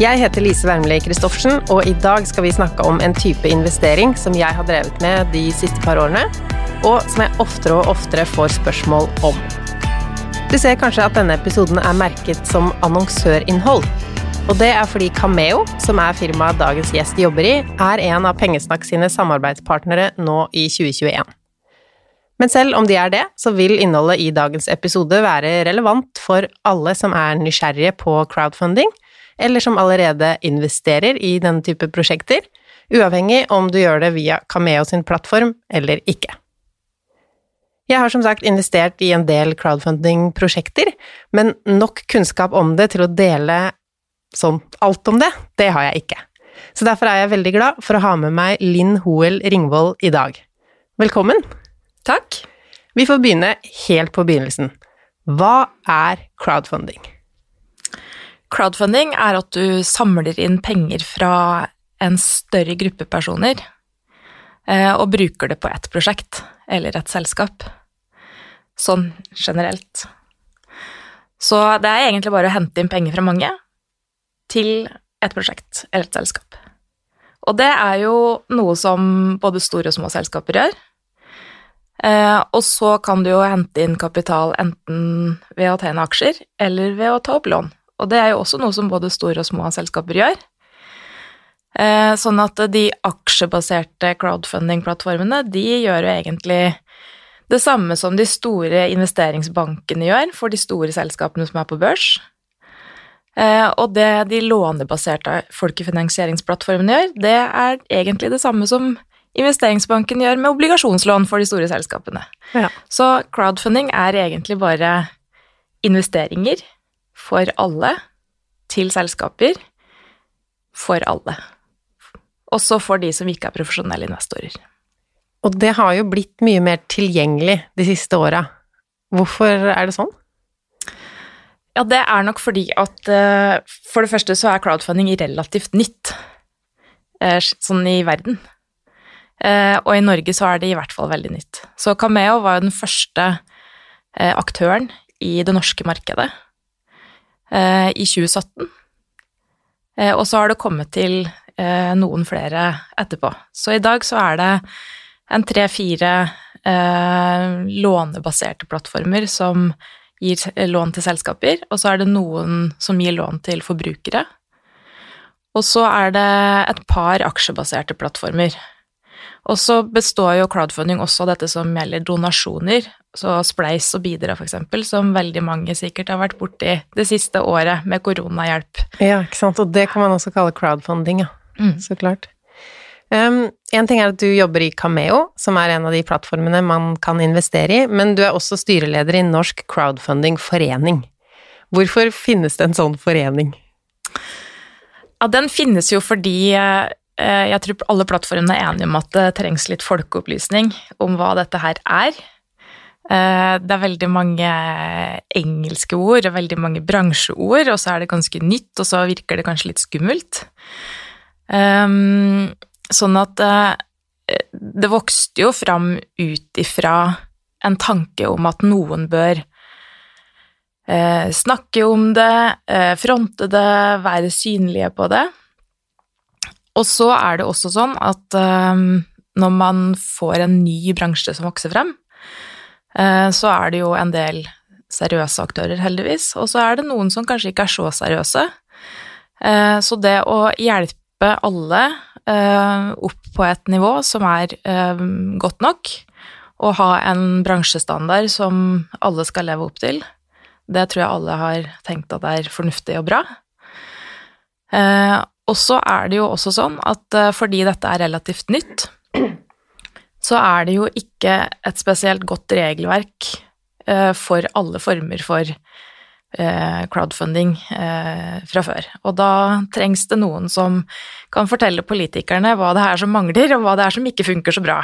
Jeg heter Lise Wermli Christoffersen, og i dag skal vi snakke om en type investering som jeg har drevet med de siste par årene, og som jeg oftere og oftere får spørsmål om. Du ser kanskje at denne episoden er merket som annonsørinnhold. Og det er fordi Cameo, som er firmaet dagens gjest jobber i, er en av Pengesnakk sine samarbeidspartnere nå i 2021. Men selv om de er det, så vil innholdet i dagens episode være relevant for alle som er nysgjerrige på crowdfunding, eller som allerede investerer i denne type prosjekter, uavhengig om du gjør det via Cameo sin plattform eller ikke. Jeg har som sagt investert i en del crowdfunding-prosjekter, men nok kunnskap om det til å dele sånn alt om det, det har jeg ikke. Så derfor er jeg veldig glad for å ha med meg Linn Hoel Ringvold i dag. Velkommen! Takk. Vi får begynne helt på begynnelsen. Hva er crowdfunding? Crowdfunding er at du samler inn penger fra en større gruppe personer eh, og bruker det på ett prosjekt eller et selskap. Sånn generelt. Så det er egentlig bare å hente inn penger fra mange til et prosjekt eller et selskap. Og det er jo noe som både store og små selskaper gjør. Eh, og så kan du jo hente inn kapital enten ved å inn aksjer eller ved å ta opp lån. Og det er jo også noe som både store og små selskaper gjør. Eh, sånn at de aksjebaserte crowdfunding-plattformene, de gjør jo egentlig det samme som de store investeringsbankene gjør for de store selskapene som er på børs. Eh, og det de lånebaserte folkefinansieringsplattformene gjør, det er egentlig det samme som investeringsbanken gjør med obligasjonslån for de store selskapene. Ja. Så crowdfunding er egentlig bare investeringer for alle, til selskaper, for alle. Også for de som ikke er profesjonelle investorer. Og det har jo blitt mye mer tilgjengelig de siste åra. Hvorfor er det sånn? Ja, det er nok fordi at eh, for det første så er crowdfunding relativt nytt, eh, sånn i verden. Eh, og i Norge så er det i hvert fall veldig nytt. Så Cameo var jo den første aktøren i det norske markedet i 2017. Eh, og så har det kommet til eh, noen flere etterpå. Så i dag så er det en tre-fire eh, lånebaserte plattformer som gir lån til selskaper, og så er det noen som gir lån til forbrukere. Og så er det et par aksjebaserte plattformer. Og så består jo crowdfunding også av dette som gjelder donasjoner, så Spleis og Bidra, eksempel, som veldig mange sikkert har vært borti det siste året med koronahjelp. Ja, ikke sant, og det kan man også kalle crowdfunding, ja. Mm. Så klart. Um, en ting er at du jobber i Cameo, som er en av de plattformene man kan investere i, men du er også styreleder i Norsk Crowdfunding-forening. Hvorfor finnes det en sånn forening? Ja, den finnes jo fordi eh, jeg tror alle plattformene er enige om at det trengs litt folkeopplysning om hva dette her er. Eh, det er veldig mange engelske ord og veldig mange bransjeord, og så er det ganske nytt, og så virker det kanskje litt skummelt. Um, sånn at uh, det vokste jo fram ut ifra en tanke om at noen bør uh, snakke om det, fronte det, være synlige på det. Og så er det også sånn at når man får en ny bransje som vokser frem, så er det jo en del seriøse aktører, heldigvis, og så er det noen som kanskje ikke er så seriøse. Så det å hjelpe alle uh, opp på et nivå som er godt nok, og ha en bransjestandard som alle skal leve opp til. Det tror jeg alle har tenkt at er fornuftig og bra. Og så er det jo også sånn at fordi dette er relativt nytt, så er det jo ikke et spesielt godt regelverk for alle former for Eh, crowdfunding eh, fra før. Og da trengs det noen som kan fortelle politikerne hva det er som mangler, og hva det er som ikke funker så bra.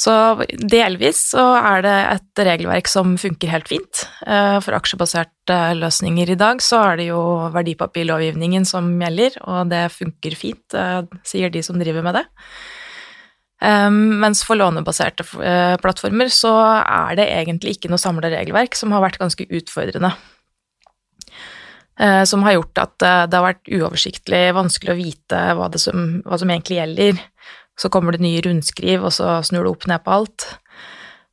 Så delvis så er det et regelverk som funker helt fint. Eh, for aksjebaserte løsninger i dag så er det jo verdipapirlovgivningen som gjelder, og det funker fint, sier de som driver med det. Mens for lånebaserte eh, plattformer så er det egentlig ikke noe samla regelverk, som har vært ganske utfordrende. Eh, som har gjort at eh, det har vært uoversiktlig, vanskelig å vite hva, som, hva som egentlig gjelder. Så kommer det nye rundskriv, og så snur det opp ned på alt.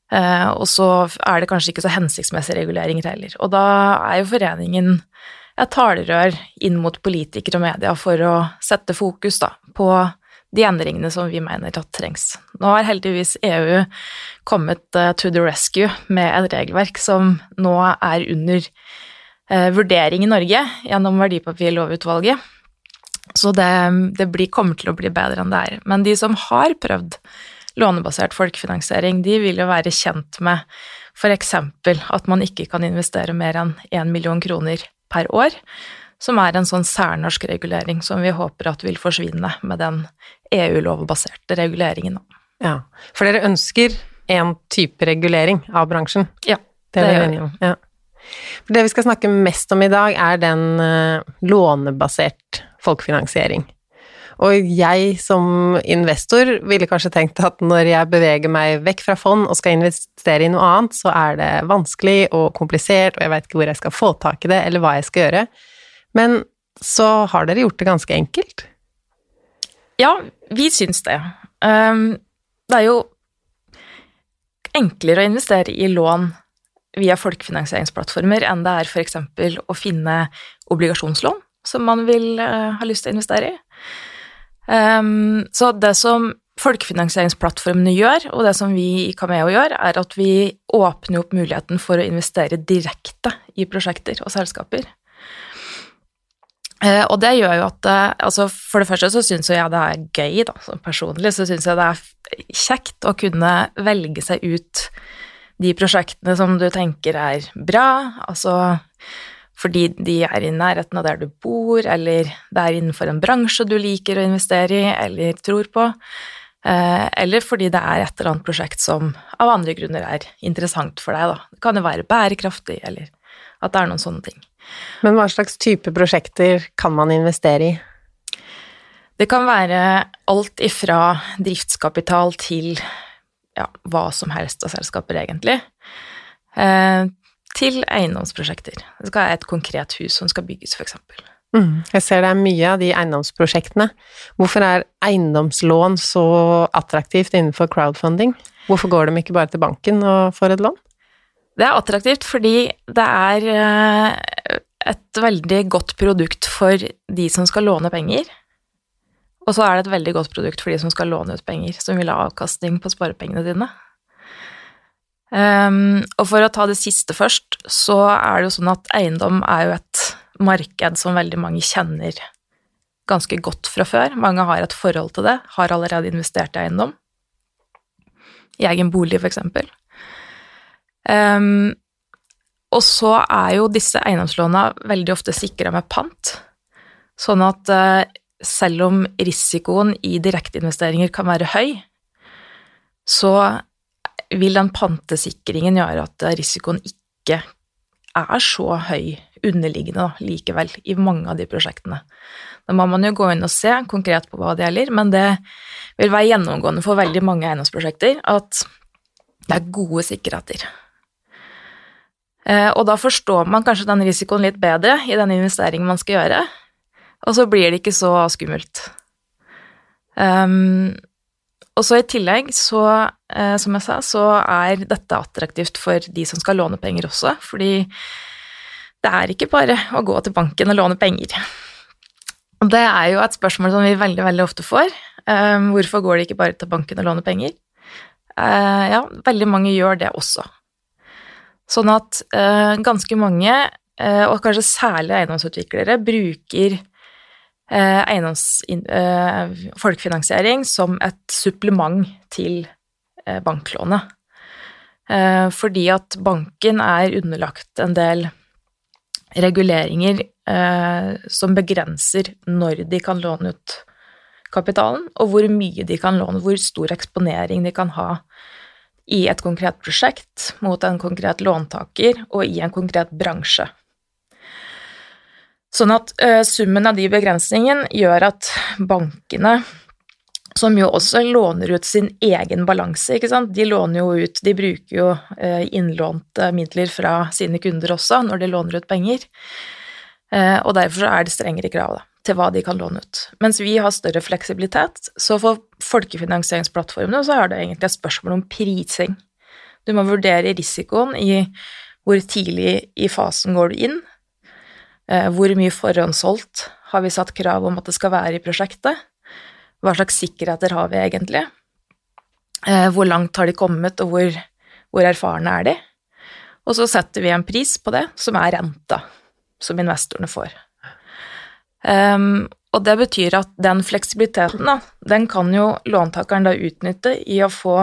Og så er det kanskje ikke så hensiktsmessige reguleringer heller. Og da er jo foreningen et talerør inn mot politikere og media for å sette fokus da, på de endringene som vi mener at trengs. Nå har heldigvis EU kommet uh, to the rescue med et regelverk som nå er under uh, vurdering i Norge gjennom verdipapirlovutvalget. Så det, det blir, kommer til å bli bedre enn det er. Men de som har prøvd lånebasert folkefinansiering, de vil jo være kjent med f.eks. at man ikke kan investere mer enn 1 million kroner per år som er en sånn særnorsk regulering som vi håper at vil forsvinne med den EU-lovbaserte reguleringen. Ja, for dere ønsker en type regulering av bransjen? Ja, det, det gjør vi. Ja. Det vi skal snakke mest om i dag, er den uh, lånebasert folkefinansiering. Og jeg som investor ville kanskje tenkt at når jeg beveger meg vekk fra fond og skal investere i noe annet, så er det vanskelig og komplisert, og jeg vet ikke hvor jeg skal få tak i det, eller hva jeg skal gjøre. Men så har dere gjort det ganske enkelt? Ja, vi syns det. Um, det er jo enklere å investere i lån via folkefinansieringsplattformer enn det er f.eks. å finne obligasjonslån som man vil uh, ha lyst til å investere i. Um, så det som folkefinansieringsplattformene gjør, og det som vi i Cameo gjør, er at vi åpner opp muligheten for å investere direkte i prosjekter og selskaper. Eh, og det gjør jo at eh, altså For det første så syns jeg det er gøy, da. Personlig så syns jeg det er kjekt å kunne velge seg ut de prosjektene som du tenker er bra, altså fordi de er i nærheten av der du bor, eller det er innenfor en bransje du liker å investere i eller tror på, eh, eller fordi det er et eller annet prosjekt som av andre grunner er interessant for deg, da. Det kan jo være bærekraftig, eller at det er noen sånne ting. Men hva slags type prosjekter kan man investere i? Det kan være alt ifra driftskapital til ja, hva som helst av selskaper, egentlig. Eh, til eiendomsprosjekter. Det skal være et konkret hus som skal bygges, f.eks. Mm, jeg ser det er mye av de eiendomsprosjektene. Hvorfor er eiendomslån så attraktivt innenfor crowdfunding? Hvorfor går de ikke bare til banken og får et lån? Det er attraktivt fordi det er eh, et veldig godt produkt for de som skal låne penger. Og så er det et veldig godt produkt for de som skal låne ut penger, som vil ha avkastning på sparepengene dine. Um, og for å ta det siste først, så er det jo sånn at eiendom er jo et marked som veldig mange kjenner ganske godt fra før. Mange har et forhold til det, har allerede investert i eiendom. I egen bolig, for eksempel. Um, og så er jo disse eiendomslåna veldig ofte sikra med pant, sånn at uh, selv om risikoen i direkteinvesteringer kan være høy, så vil den pantesikringen gjøre at risikoen ikke er så høy underliggende likevel i mange av de prosjektene. Da må man jo gå inn og se konkret på hva det gjelder, men det vil være gjennomgående for veldig mange eiendomsprosjekter at det er gode sikkerheter. Eh, og da forstår man kanskje den risikoen litt bedre i den investeringen man skal gjøre, og så blir det ikke så skummelt. Um, og så i tillegg, så, eh, som jeg sa, så er dette attraktivt for de som skal låne penger også, fordi det er ikke bare å gå til banken og låne penger. Og det er jo et spørsmål som vi veldig, veldig ofte får. Um, hvorfor går de ikke bare til banken og låner penger? Uh, ja, veldig mange gjør det også. Sånn at eh, ganske mange, eh, og kanskje særlig eiendomsutviklere, bruker eiendoms, folkefinansiering som et supplement til banklånet. Fordi at banken er underlagt en del reguleringer eh, som begrenser når de kan låne ut kapitalen, og hvor mye de kan låne, hvor stor eksponering de kan ha i et konkret prosjekt mot en konkret låntaker og i en konkret bransje. Sånn at uh, summen av de begrensningene gjør at bankene som jo også låner ut sin egen balanse. De låner jo ut, de bruker jo eh, innlånte midler fra sine kunder også når de låner ut penger. Eh, og derfor er det strengere krav da, til hva de kan låne ut. Mens vi har større fleksibilitet, så for folkefinansieringsplattformene så er det egentlig et spørsmål om prising. Du må vurdere risikoen i hvor tidlig i fasen går du inn, eh, hvor mye forhåndssolgt har vi satt krav om at det skal være i prosjektet, hva slags sikkerheter har vi egentlig? Eh, hvor langt har de kommet, og hvor, hvor erfarne er de? Og så setter vi en pris på det, som er renta som investorene får. Um, og det betyr at den fleksibiliteten, da, den kan jo låntakeren da utnytte i å få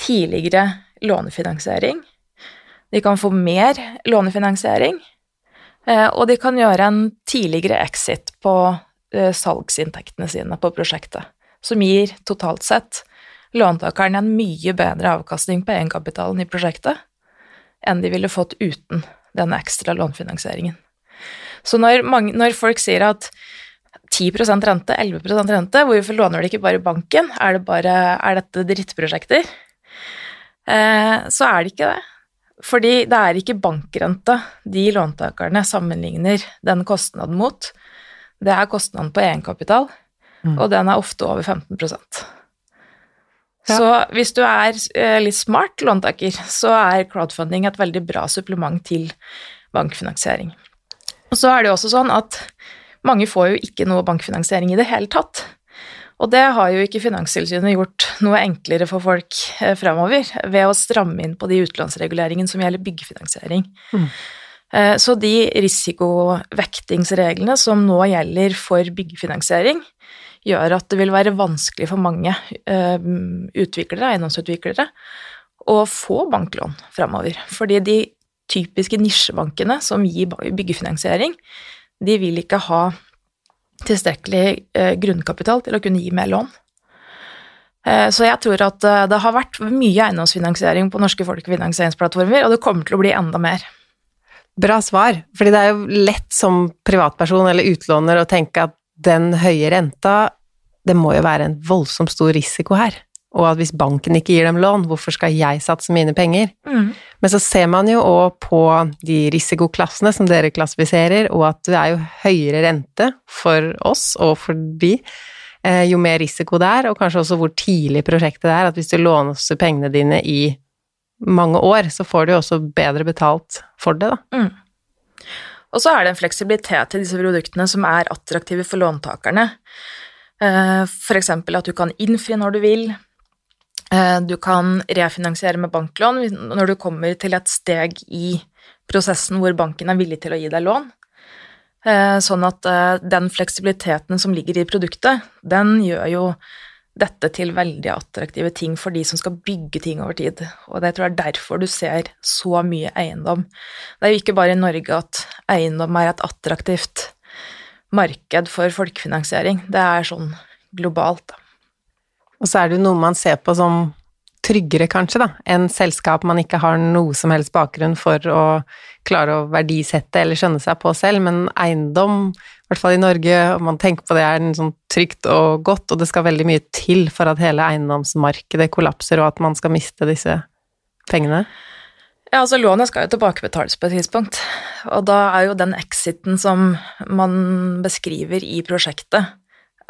tidligere lånefinansiering. De kan få mer lånefinansiering, eh, og de kan gjøre en tidligere exit på Eh, salgsinntektene sine på prosjektet, som gir totalt sett låntakeren en mye bedre avkastning på egenkapitalen i prosjektet enn de ville fått uten denne ekstra lånfinansieringen. Så når, mange, når folk sier at 10% rente, 11% rente, hvorfor låner de ikke bare banken? Er, det bare, er dette drittprosjekter? Eh, så er det ikke det. Fordi det er ikke bankrenta de låntakerne sammenligner den kostnaden mot det er kostnaden på egenkapital, mm. og den er ofte over 15 ja. Så hvis du er eh, litt smart låntaker, så er crowdfunding et veldig bra supplement til bankfinansiering. Og så er det jo også sånn at mange får jo ikke noe bankfinansiering i det hele tatt. Og det har jo ikke Finanstilsynet gjort noe enklere for folk eh, framover ved å stramme inn på de utlånsreguleringene som gjelder byggefinansiering. Mm. Eh, så de risikovektingsreglene som nå gjelder for byggefinansiering, gjør at det vil være vanskelig for mange eh, utviklere, eiendomsutviklere, å få banklån fremover. Fordi de typiske nisjebankene som gir byggefinansiering, de vil ikke ha tilstrekkelig eh, grunnkapital til å kunne gi mer lån. Så jeg tror at det har vært mye eiendomsfinansiering på norske folkefinansieringsplattformer, og det kommer til å bli enda mer. Bra svar, fordi det er jo lett som privatperson eller utlåner å tenke at den høye renta, det må jo være en voldsomt stor risiko her. Og at hvis banken ikke gir dem lån, hvorfor skal jeg satse mine penger? Mm. Men så ser man jo òg på de risikoklassene som dere klassifiserer, og at det er jo høyere rente for oss og for de, eh, jo mer risiko det er, og kanskje også hvor tidlig prosjektet det er. At hvis du låner pengene dine i mange år, så får du jo også bedre betalt for det, da. Mm. Og så er det en fleksibilitet til disse produktene som er attraktive for låntakerne. Eh, F.eks. at du kan innfri når du vil. Eh, du kan refinansiere med banklån når du kommer til et steg i prosessen hvor banken er villig til å gi deg lån. Eh, sånn at den fleksibiliteten som ligger i produktet, den gjør jo dette til veldig attraktive ting for de som skal bygge ting over tid. Og det tror jeg er derfor du ser så mye eiendom. Det er jo ikke bare i Norge at eiendom er et attraktivt marked for folkefinansiering. Det er sånn globalt. Og så er det jo noe man ser på som tryggere, kanskje, da, enn selskap man ikke har noe som helst bakgrunn for å klare å verdisette eller skjønne seg på selv, men eiendom, i hvert fall i Norge, og man tenker på det er sånn trygt og godt, og det skal veldig mye til for at hele eiendomsmarkedet kollapser, og at man skal miste disse pengene. Ja, altså Lånet skal jo tilbakebetales på et tidspunkt, og da er jo den exiten som man beskriver i prosjektet,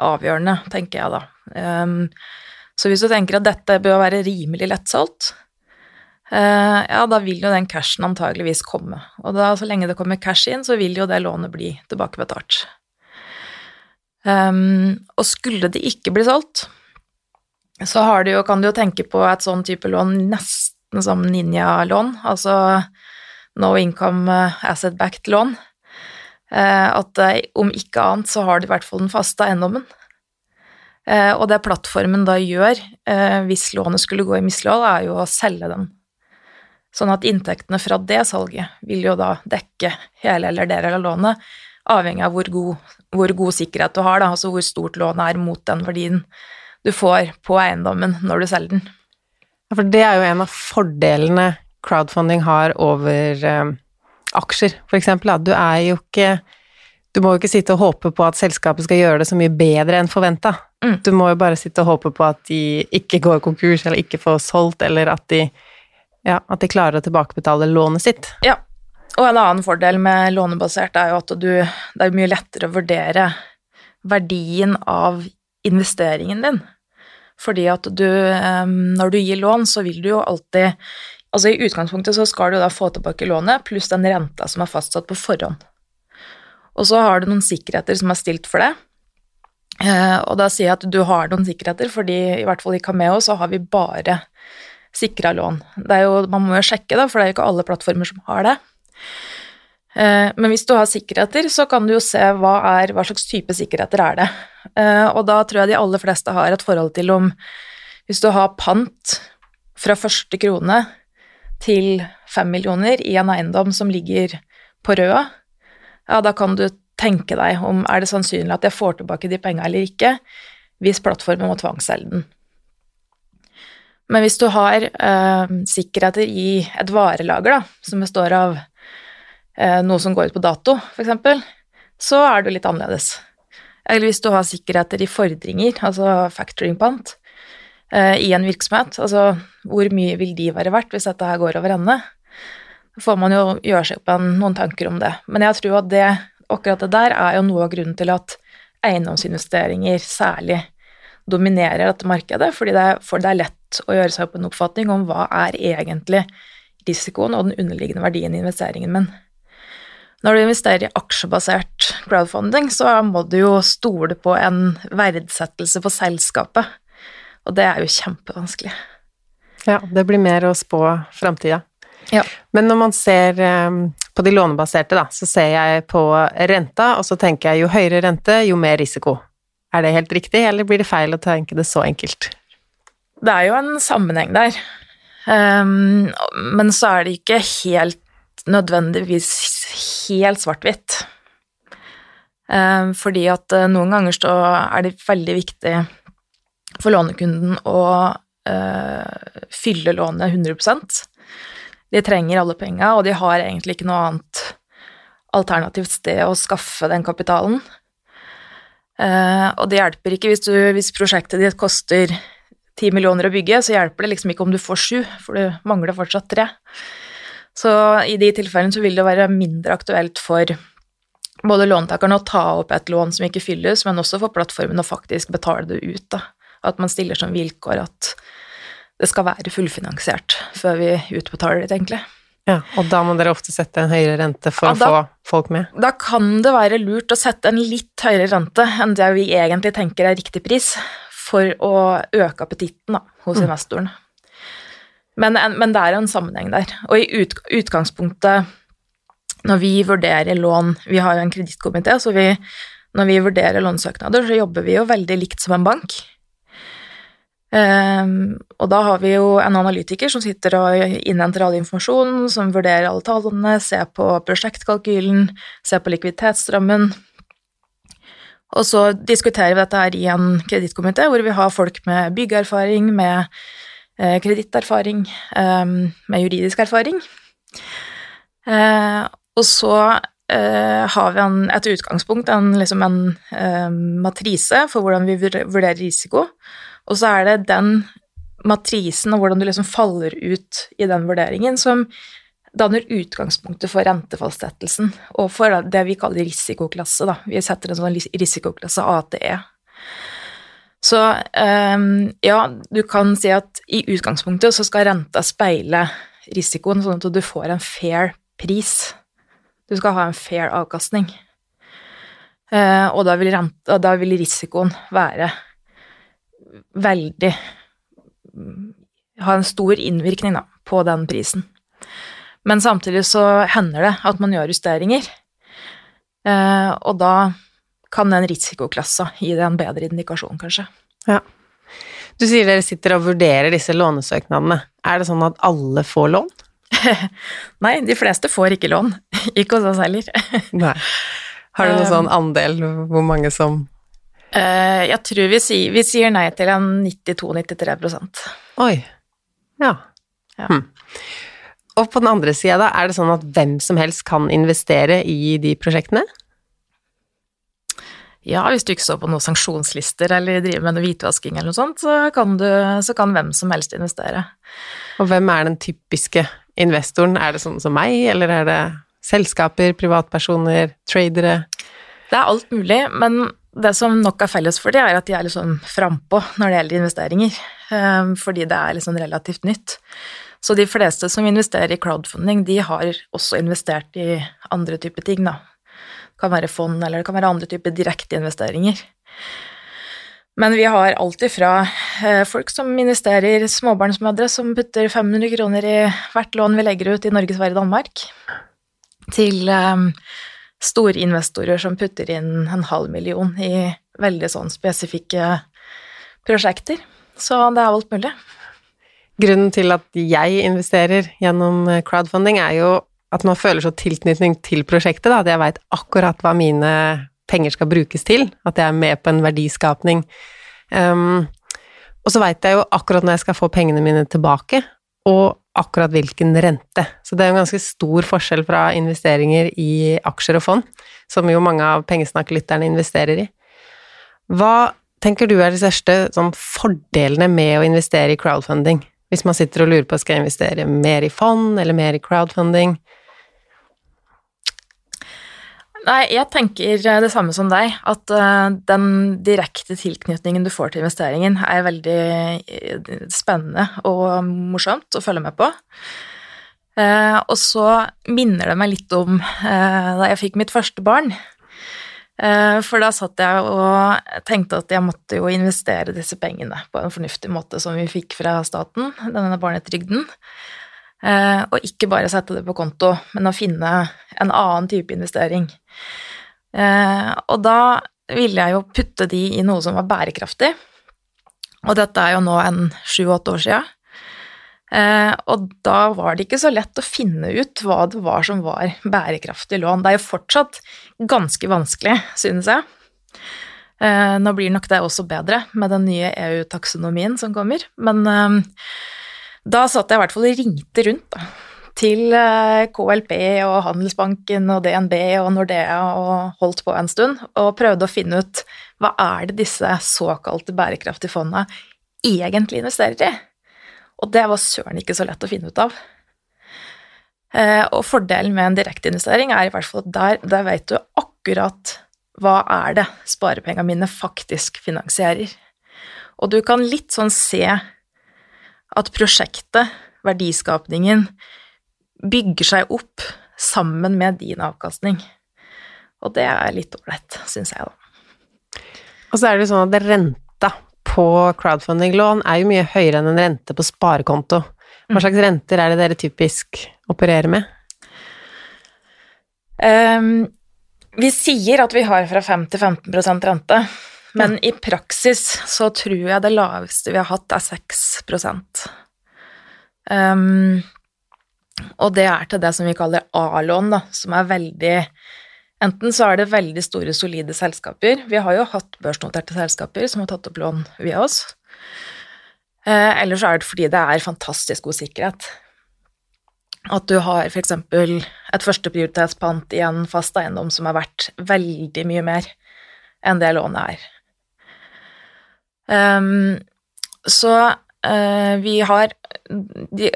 avgjørende, tenker jeg da. Um, så hvis du tenker at dette bør være rimelig lettsolgt, ja, da vil jo den cashen antageligvis komme. Og da, så lenge det kommer cash inn, så vil jo det lånet bli tilbakebetalt. Um, og skulle det ikke bli solgt, så jo, kan du jo tenke på et sånn type lån nesten som ninja-lån, altså no income eh, asset-backed lån. Eh, at eh, om ikke annet så har du i hvert fall den faste eiendommen. Og det plattformen da gjør, hvis lånet skulle gå i mislighold, er jo å selge den. Sånn at inntektene fra det salget vil jo da dekke hele eller deler av lånet, avhengig av hvor god, hvor god sikkerhet du har, da, altså hvor stort lånet er mot den verdien du får på eiendommen når du selger den. Ja, for det er jo en av fordelene crowdfunding har over eh, aksjer, for eksempel. Du er jo ikke Du må jo ikke sitte og håpe på at selskapet skal gjøre det så mye bedre enn forventa. Mm. Du må jo bare sitte og håpe på at de ikke går konkurs, eller ikke får solgt, eller at de, ja, at de klarer å tilbakebetale lånet sitt. Ja, og en annen fordel med lånebasert er jo at du, det er mye lettere å vurdere verdien av investeringen din. Fordi at du Når du gir lån, så vil du jo alltid Altså i utgangspunktet så skal du da få tilbake lånet pluss den renta som er fastsatt på forhånd. Og så har du noen sikkerheter som er stilt for det. Eh, og da sier jeg at du har noen sikkerheter, fordi i hvert fall i Cameo så har vi bare sikra lån. Jo, man må jo sjekke, da, for det er jo ikke alle plattformer som har det. Eh, men hvis du har sikkerheter, så kan du jo se hva, er, hva slags type sikkerheter er det. Eh, og da tror jeg de aller fleste har et forhold til om Hvis du har pant fra første krone til fem millioner i en eiendom som ligger på røda, ja, da kan du tenke deg om er det sannsynlig at jeg får tilbake de penga eller ikke, hvis plattformen må tvangsselge den. Men hvis du har eh, sikkerheter i et varelager da, som består av Eh, noe som går ut på dato, f.eks., så er det litt annerledes. Eller hvis du har sikkerheter i fordringer, altså factoring-pant, eh, i en virksomhet, altså hvor mye vil de være verdt hvis dette her går over ende? Da får man jo gjøre seg opp noen tanker om det. Men jeg tror at det, akkurat det der er jo noe av grunnen til at eiendomsinvesteringer særlig dominerer dette markedet, fordi det er, for det er lett å gjøre seg opp en oppfatning om hva er egentlig risikoen og den underliggende verdien i investeringen min. Når du investerer i aksjebasert crowdfunding, så må du jo stole på en verdsettelse på selskapet, og det er jo kjempevanskelig. Ja, det blir mer å spå framtida. Ja. Men når man ser ehm, på de lånebaserte, da, så ser jeg på renta, og så tenker jeg jo høyere rente, jo mer risiko. Er det helt riktig, eller blir det feil å tenke det så enkelt? Det er jo en sammenheng der, um, men så er det ikke helt nødvendigvis helt svart-hvitt. Um, fordi at eh, noen ganger så er det veldig viktig for lånekunden å uh, fylle lånet 100% De trenger alle penga, og de har egentlig ikke noe annet alternativt sted å skaffe den kapitalen. Uh, og det hjelper ikke hvis, du, hvis prosjektet ditt koster 10 millioner å bygge, så hjelper det liksom ikke om du får sju, for du mangler fortsatt tre. Så i de tilfellene så vil det være mindre aktuelt for både låntakerne å ta opp et lån som ikke fylles, men også for plattformen å faktisk betale det ut. Da. At man stiller som vilkår at det skal være fullfinansiert før vi utbetaler det, egentlig. Ja, Og da må dere ofte sette en høyere rente for ja, da, å få folk med? Da kan det være lurt å sette en litt høyere rente enn det vi egentlig tenker er riktig pris, for å øke appetitten da, hos mm. investoren. Men, men, det er en sammenheng der. Og i ut, utgangspunktet, når vi vurderer lån Vi har jo en kredittkomité, så vi, når vi vurderer lånsøknader, så jobber vi jo veldig likt som en bank. Um, og da har vi jo en analytiker som sitter og innhenter all informasjon, som vurderer alle tallene, ser på prosjektkalkylen, ser på likviditetsstrømmen, Og så diskuterer vi dette her i en kredittkomité hvor vi har folk med byggeerfaring, med eh, kreditterfaring, um, med juridisk erfaring. Uh, og så uh, har vi en, et utgangspunkt, en, liksom en uh, matrise for hvordan vi vurderer risiko. Og så er det den matrisen og hvordan du liksom faller ut i den vurderingen, som danner utgangspunktet for rentefallstettelsen og for det vi kaller risikoklasse. Da. Vi setter en sånn risikoklasse ATE. Så um, ja, du kan si at i utgangspunktet så skal renta speile risikoen, sånn at du får en fair pris. Du skal ha en fair avkastning. Uh, og da vil, renta, da vil risikoen være veldig Ha en stor innvirkning da, på den prisen. Men samtidig så hender det at man gjør justeringer, eh, og da kan den risikoklassa gi deg en bedre indikasjon, kanskje. Ja. Du sier dere sitter og vurderer disse lånesøknadene. Er det sånn at alle får lån? Nei, de fleste får ikke lån. ikke hos oss heller. Nei. Har du noen eh, sånn andel hvor mange som Jeg tror vi sier, vi sier nei til en 92-93 Oi. Ja. ja. Hm. Og på den andre sida, da, er det sånn at hvem som helst kan investere i de prosjektene? Ja, hvis du ikke står på noen sanksjonslister eller driver med noe hvitvasking eller noe sånt, så kan, du, så kan hvem som helst investere. Og hvem er den typiske investoren? Er det sånn som meg, eller er det selskaper, privatpersoner, tradere? Det er alt mulig, men det som nok er felles for de, er at de er litt sånn frampå når det gjelder investeringer, eh, fordi det er litt sånn relativt nytt. Så de fleste som investerer i crowdfunding, de har også investert i andre typer ting, da. Det kan være fond, eller det kan være andre typer direkteinvesteringer. Men vi har alltid fra eh, folk som investerer, småbarnsmødre som putter 500 kroner i hvert lån vi legger ut i Norge, Sverige, Danmark, til um, store investorer som putter inn en halv million i veldig sånn spesifikke prosjekter. Så det er alt mulig. Grunnen til at jeg investerer gjennom eh, crowdfunding, er jo at man føler så tilknytning til prosjektet, da, at jeg veit akkurat hva mine penger skal brukes til, at jeg er med på en verdiskapning. Um, og så veit jeg jo akkurat når jeg skal få pengene mine tilbake, og akkurat hvilken rente. Så det er en ganske stor forskjell fra investeringer i aksjer og fond, som jo mange av pengesnakklytterne investerer i. Hva tenker du er de største sånn, fordelene med å investere i crowdfunding? Hvis man sitter og lurer på skal jeg investere mer i fond eller mer i crowdfunding? Nei, jeg tenker det samme som deg, at uh, den direkte tilknytningen du får til investeringen, er veldig eh, spennende og morsomt å følge med på. Og så minner det meg litt om da jeg fikk mitt første barn. Eh, for da satt jeg og tenkte at jeg måtte jo investere disse pengene på en fornuftig måte som vi fikk fra staten, denne barnetrygden. Eh, og ikke bare sette det på konto, men å finne en annen type investering. Eh, og da ville jeg jo putte de i noe som var bærekraftig. Og dette er jo nå en sju-åtte år sia. Eh, og da var det ikke så lett å finne ut hva det var som var bærekraftig lån. Det er jo fortsatt ganske vanskelig, synes jeg. Nå blir nok det også bedre med den nye EU-taksonomien som kommer, men da satt jeg i hvert fall og ringte rundt da, til KLP og Handelsbanken og DNB og Nordea og holdt på en stund og prøvde å finne ut hva er det disse såkalte bærekraftige fondene egentlig investerer i? Og det var søren ikke så lett å finne ut av. Eh, og fordelen med en direkteinvestering er i hvert fall at der, der vet du akkurat hva er det sparepengene mine faktisk finansierer. Og du kan litt sånn se at prosjektet, verdiskapningen, bygger seg opp sammen med din avkastning. Og det er litt ålreit, syns jeg, da. Og så er det sånn at renta på crowdfunding-lån er jo mye høyere enn en rente på sparekonto. Hva mm. slags renter er det dere typisk opererer med? Um, vi sier at vi har fra 5 til 15% rente, men i praksis så tror jeg det laveste vi har hatt, er 6 um, Og det er til det som vi kaller A-lån, da, som er veldig Enten så er det veldig store, solide selskaper. Vi har jo hatt børsnoterte selskaper som har tatt opp lån via oss. Eh, eller så er det fordi det er fantastisk god sikkerhet. At du har f.eks. et førsteprioritetspant i en fast eiendom som er verdt veldig mye mer enn det lånet er. Um, så uh, vi har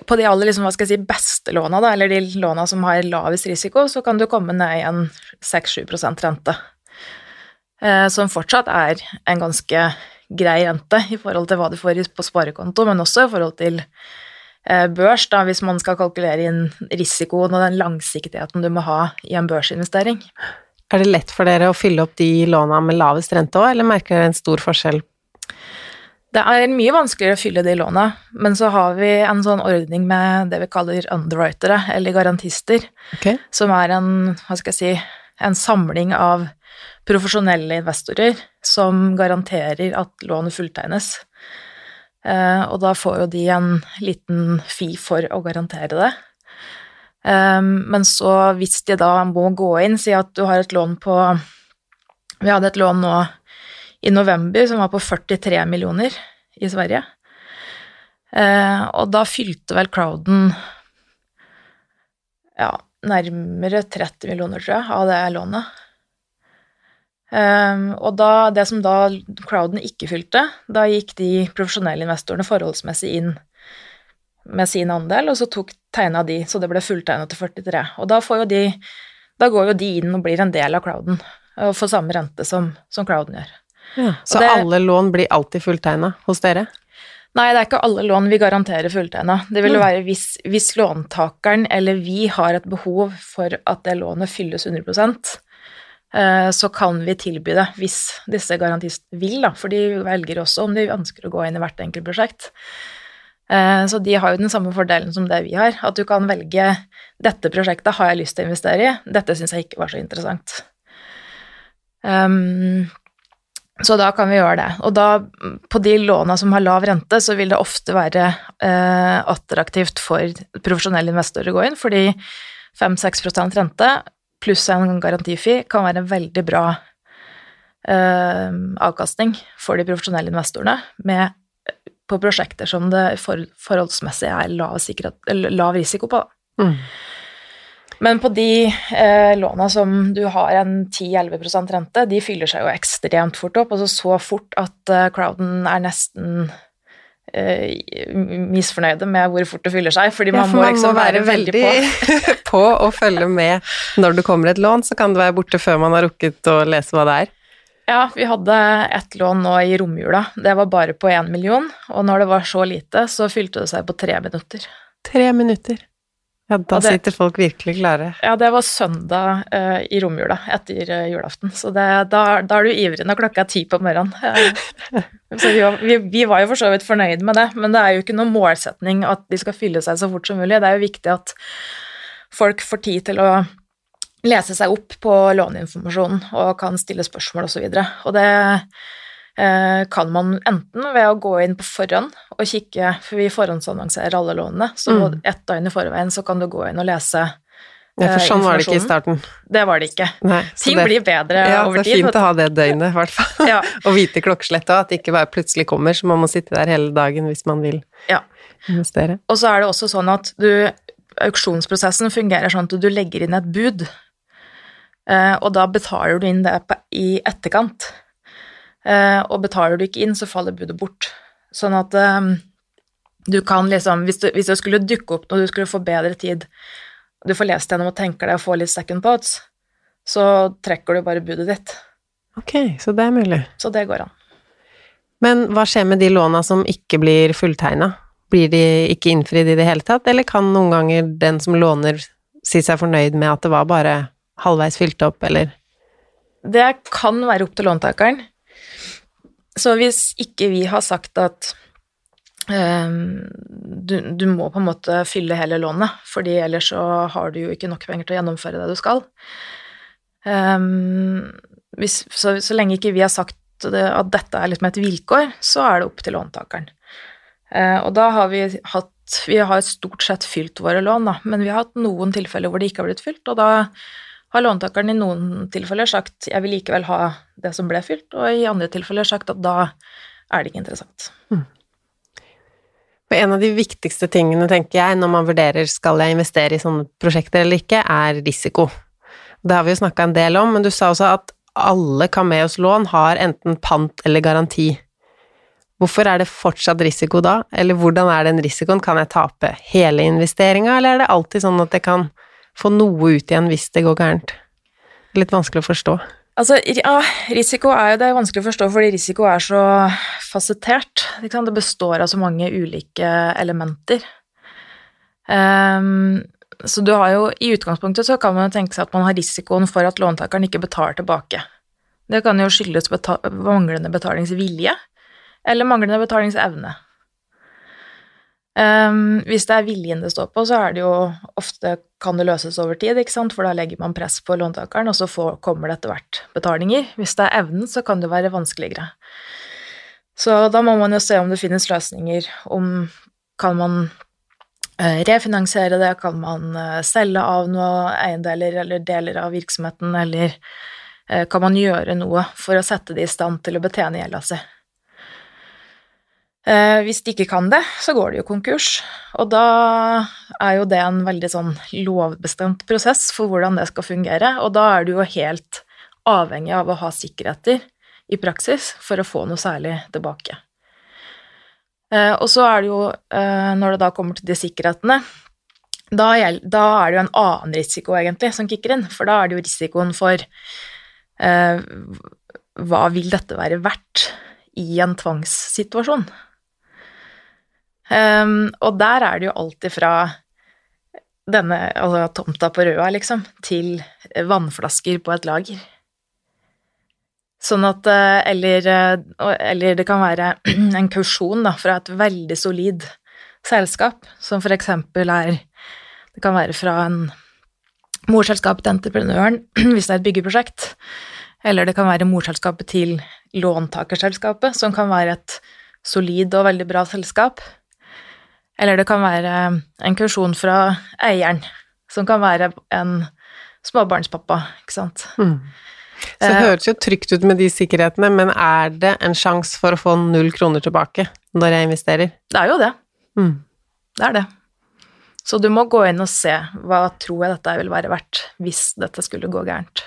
På de aller liksom, hva skal jeg si, beste låna, da, eller de låna som har lavest risiko, så kan du komme ned i en 6-7% rente. Uh, som fortsatt er en ganske grei rente i forhold til hva du får på sparekonto, men også i forhold til uh, børs, da, hvis man skal kalkulere inn risikoen og den langsiktigheten du må ha i en børsinvestering. Er det lett for dere å fylle opp de låna med lavest rente òg, eller merker dere en stor forskjell? Det er mye vanskeligere å fylle de låna, men så har vi en sånn ordning med det vi kaller underwritere, eller garantister, okay. som er en, hva skal jeg si, en samling av profesjonelle investorer som garanterer at lånet fulltegnes. Eh, og da får jo de en liten fi for å garantere det. Um, men så hvis de da må gå inn, si at du har et lån på Vi hadde et lån nå i november som var på 43 millioner i Sverige. Eh, og da fylte vel crowden ja, nærmere 30 millioner, tror jeg, av det lånet. Um, og da, det som da crowden ikke fylte, da gikk de profesjonelle investorene forholdsmessig inn med sin andel, og så tok tegna de, så det ble fulltegna til 43. Og da, de, da, går jo de inn og blir en del av crowden, og får samme rente som, som crowden gjør. Ja, så det, alle lån blir alltid fulltegna hos dere? Nei, det er ikke alle lån vi garanterer fulltegna. Det vil være hvis, hvis, låntakeren eller vi har et behov for at det lånet fylles 100 eh, så kan vi tilby det hvis disse garantistene vil, da, for de velger også om de ønsker å gå inn i hvert enkelt prosjekt. Eh, så de har jo den samme fordelen som det vi har, at du kan velge dette prosjektet har jeg lyst til å investere i, dette syns jeg ikke var så interessant. Um, så da kan vi gjøre det. Og da, på de låna som har lav rente, så vil det ofte være eh, attraktivt for profesjonelle investorer å gå inn, fordi 5-6% rente pluss en garantifi kan være en veldig bra eh, avkastning for de profesjonelle investorene, med på prosjekter som det for, forholdsmessig er lav, lav risiko på. Mm. Men på de eh, låna som du har en 10-11% rente, de fyller seg jo ekstremt fort opp, altså så fort at eh, crowden er nesten eh, misfornøyde med hvor fort det fyller seg, fordi man, ja, for må, liksom må være, være veldig på. på å følge med når det kommer et lån, så kan det være borte før man har rukket å lese hva det er. Ja, vi hadde ett lån nå i romjula. Det var bare på én million, og når det var så lite, så fylte det seg på tre minutter. Tre minutter. Ja, da det, sitter folk virkelig klare. Ja, det var søndag uh, i romjula etter uh, julaften, så det, da, da, er du ivrig når klokka er ti på morgenen. Uh, så vi, vi, vi, var jo for så vidt fornøyd med det, men det er jo ikke noen målsetning at de skal fylle seg så fort som mulig. Det er jo viktig at folk får tid til å lese seg opp på låneinformasjonen og kan stille spørsmål osv. Og, så og det kan man enten ved å gå inn på forhånd og kikke, for vi forhåndsannonserer alle lånene, så mm. ett døgn i forveien så kan du gå inn og lese ja, for sånn var det ikke i starten. Det var det ikke. Nei, Ting det, blir bedre ja, over tid. Ja, det er fint å ha det døgnet, i hvert fall. ja. og vite klokkeslettet òg, at det ikke bare plutselig kommer, så man må sitte der hele dagen hvis man vil ja. investere. Og så er det også sånn at du Auksjonsprosessen fungerer sånn at du legger inn et bud Eh, og da betaler du inn det i etterkant. Eh, og betaler du ikke inn, så faller budet bort. Sånn at eh, du kan liksom hvis, du, hvis det skulle dukke opp når du skulle få bedre tid, du får lest gjennom og tenker deg å få litt second pots, så trekker du bare budet ditt. Ok, så det er mulig. Så det går an. Men hva skjer med de låna som ikke blir fulltegna? Blir de ikke innfridd i det hele tatt, eller kan noen ganger den som låner si seg fornøyd med at det var bare halvveis fylt opp, eller? Det kan være opp til låntakeren. Så hvis ikke vi har sagt at um, du, du, må på en måte fylle hele lånet, fordi ellers så har du jo ikke nok penger til å gjennomføre det du skal um, hvis, så, så, lenge ikke vi har sagt det, at dette er liksom et vilkår, så er det opp til låntakeren. Uh, og da har vi hatt Vi har stort sett fylt våre lån, da, men vi har hatt noen tilfeller hvor det ikke har blitt fylt, og da har låntakeren i noen tilfeller sagt jeg vil likevel ha det som ble fylt, og i andre tilfeller sagt at da er det ikke interessant. Mm. en av de viktigste tingene, tenker jeg, når man vurderer skal jeg investere i sånne prosjekter eller ikke, er risiko. Det har vi jo snakka en del om, men du sa også at alle Cameos lån har enten pant eller garanti. Hvorfor er det fortsatt risiko da, eller hvordan er den risikoen, kan jeg tape hele investeringa, eller er det alltid sånn at jeg kan få noe ut igjen hvis det går gærent? Litt vanskelig å forstå. Altså, ja, risiko er jo det er vanskelig å forstå fordi risiko er så fasettert. Det består av så mange ulike elementer. Um, så du har jo I utgangspunktet så kan man tenke seg at man har risikoen for at låntakeren ikke betaler tilbake. Det kan jo skyldes beta manglende betalingsvilje eller manglende betalingsevne. Um, hvis det er viljen det står på, så er det jo ofte kan det løses over tid, ikke sant, for da legger man press på låntakeren, og så får, kommer det etter hvert betalinger. Hvis det er evnen, så kan det være vanskeligere. Så da må man jo se om det finnes løsninger, om kan man uh, refinansiere det, kan man uh, selge av noe eiendeler eller deler av virksomheten, eller uh, kan man gjøre noe for å sette det i stand til å betjene gjelda si. Eh, hvis de ikke kan det, så går det jo konkurs. Og da er jo det en veldig sånn lovbestemt prosess for hvordan det skal fungere, og da er du jo helt avhengig av å ha sikkerheter i praksis for å få noe særlig tilbake. Eh, og så er det jo, eh, når det da kommer til de sikkerhetene, da, er det jo en annen risiko, egentlig, som kicker inn, for da er det jo risikoen for hva vil dette være verdt i en tvangssituasjon? Um, og der er det jo alltid fra denne altså tomta på Røa, liksom, til vannflasker på et lager. Sånn at eh, Eller, eh, eller det kan være en kausjon fra et veldig solid selskap, som for eksempel er Det kan være fra en morselskap til entreprenøren, hvis det er et byggeprosjekt. Eller det kan være morselskapet til låntakerselskapet, som kan være et solid og veldig bra selskap. Eller det kan være en kausjon fra eieren, som kan være en småbarnspappa, ikke sant. Mm. Så det høres jo trygt ut med de sikkerhetene, men er det en sjanse for å få null kroner tilbake når jeg investerer? Det er jo det. Mm. Det er det. Så du må gå inn og se hva tror jeg dette vil være verdt hvis dette skulle gå gærent.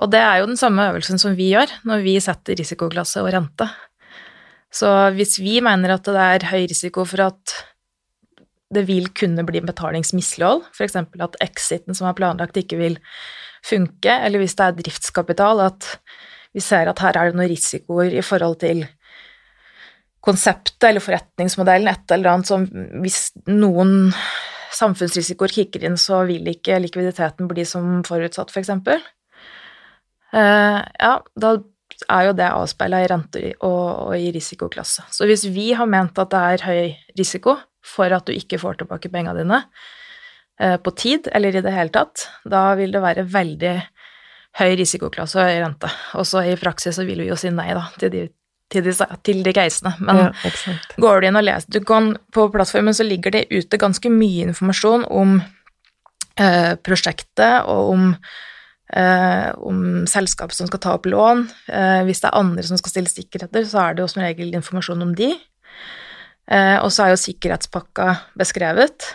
Og det er jo den samme øvelsen som vi gjør når vi setter risikoklasse og rente. Så hvis vi mener at det er høy risiko for at det vil kunne bli betalingsmislighold, f.eks. at exiten som er planlagt, ikke vil funke, eller hvis det er driftskapital, at vi ser at her er det noen risikoer i forhold til konseptet eller forretningsmodellen, et eller annet som hvis noen samfunnsrisikoer kicker inn, så vil ikke likviditeten bli som forutsatt, f.eks. For uh, ja, da er jo det avspeila i renter og, og, i risikoklasse. Så hvis vi har ment at det er høy risiko for at du ikke får tilbake pengene dine eh, på tid eller i det hele tatt, da vil det være veldig høy risikoklasse og høy rente. Og så i praksis så vil vi jo si nei da, til de, til de, til de casene. Men ja, går du inn og leser du kan, På plattformen så ligger det ute ganske mye informasjon om eh, prosjektet og om eh, om selskap som skal ta opp lån. Eh, hvis det er andre som skal stille sikkerheter, så er det jo som regel informasjon om de. Eh, og så er jo sikkerhetspakka beskrevet.